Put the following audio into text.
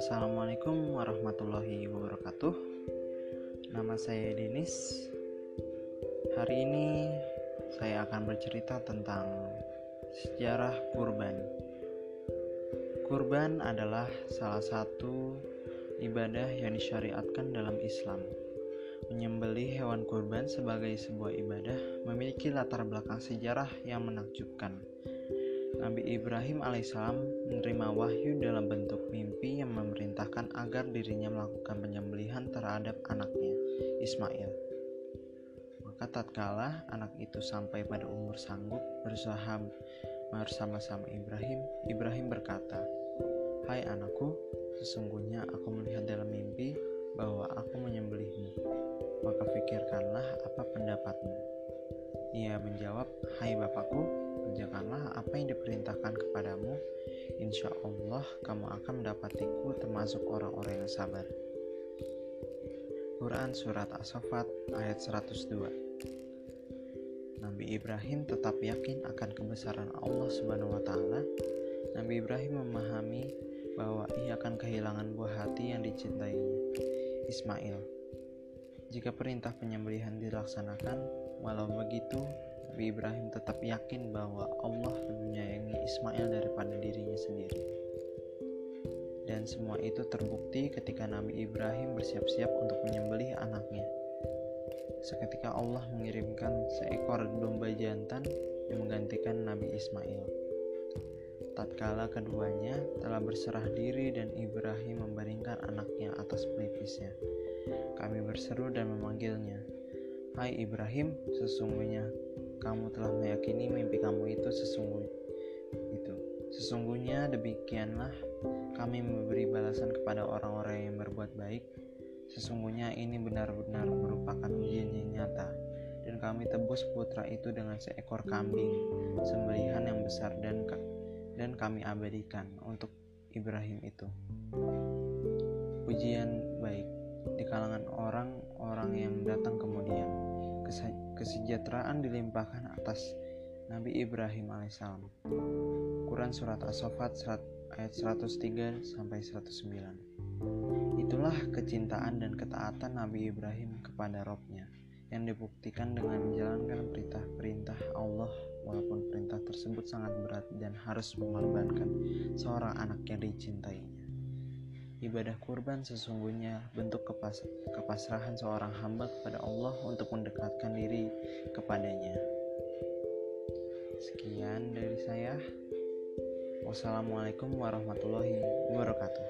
Assalamualaikum warahmatullahi wabarakatuh. Nama saya Denis. Hari ini saya akan bercerita tentang sejarah kurban. Kurban adalah salah satu ibadah yang disyariatkan dalam Islam. Menyembelih hewan kurban sebagai sebuah ibadah memiliki latar belakang sejarah yang menakjubkan. Nabi Ibrahim alaihissalam menerima wahyu dalam bentuk mimpi yang memerintahkan agar dirinya melakukan penyembelihan terhadap anaknya, Ismail. Maka tatkala anak itu sampai pada umur sanggup berusaha bersama-sama Ibrahim, Ibrahim berkata, Hai anakku, sesungguhnya aku melihat dalam mimpi bahwa aku menyembelihmu. Pikirkanlah apa pendapatmu. Ia menjawab, Hai bapakku, kerjakanlah apa yang diperintahkan kepadamu, insya Allah kamu akan mendapatiku termasuk orang-orang yang sabar. Quran Surat As-Safat ayat 102 Nabi Ibrahim tetap yakin akan kebesaran Allah Subhanahu wa taala. Nabi Ibrahim memahami bahwa ia akan kehilangan buah hati yang dicintainya, Ismail. Jika perintah penyembelihan dilaksanakan, walau begitu Nabi Ibrahim tetap yakin bahwa Allah menyayangi Ismail daripada dirinya sendiri. Dan semua itu terbukti ketika Nabi Ibrahim bersiap-siap untuk menyembelih anaknya. Seketika Allah mengirimkan seekor domba jantan yang menggantikan Nabi Ismail. Tatkala keduanya telah berserah diri dan Ibrahim membaringkan anaknya atas pelipisnya. Kami berseru dan memanggilnya, Hai Ibrahim, sesungguhnya kamu telah meyakini mimpi kamu itu sesungguhnya itu. Sesungguhnya demikianlah kami memberi balasan kepada orang-orang yang berbuat baik. Sesungguhnya ini benar-benar merupakan ujian yang nyata. Dan kami tebus putra itu dengan seekor kambing sembelihan yang besar dan dan kami abadikan untuk Ibrahim itu. Ujian baik di kalangan orang-orang yang datang kemudian kesejahteraan dilimpahkan atas Nabi Ibrahim alaihissalam. Quran surat As-Saffat ayat 103 sampai 109. Itulah kecintaan dan ketaatan Nabi Ibrahim kepada Robnya yang dibuktikan dengan menjalankan perintah-perintah Allah walaupun perintah tersebut sangat berat dan harus mengorbankan seorang anak yang dicintainya. Ibadah kurban sesungguhnya bentuk kepas kepasrahan seorang hamba kepada Allah untuk mendekatkan diri kepadanya. Sekian dari saya. Wassalamualaikum warahmatullahi wabarakatuh.